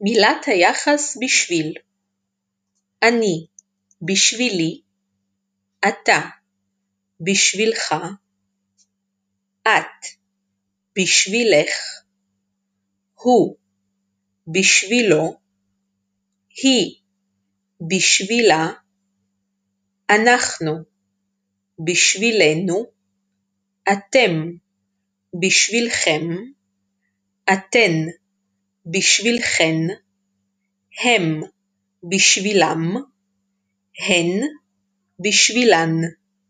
מילת היחס בשביל. אני בשבילי, אתה בשבילך, את בשבילך, הוא בשבילו, היא בשבילה, אנחנו בשבילנו, אתם בשבילכם, אתן בשבילכן, הם בשבילם, הן בשבילן.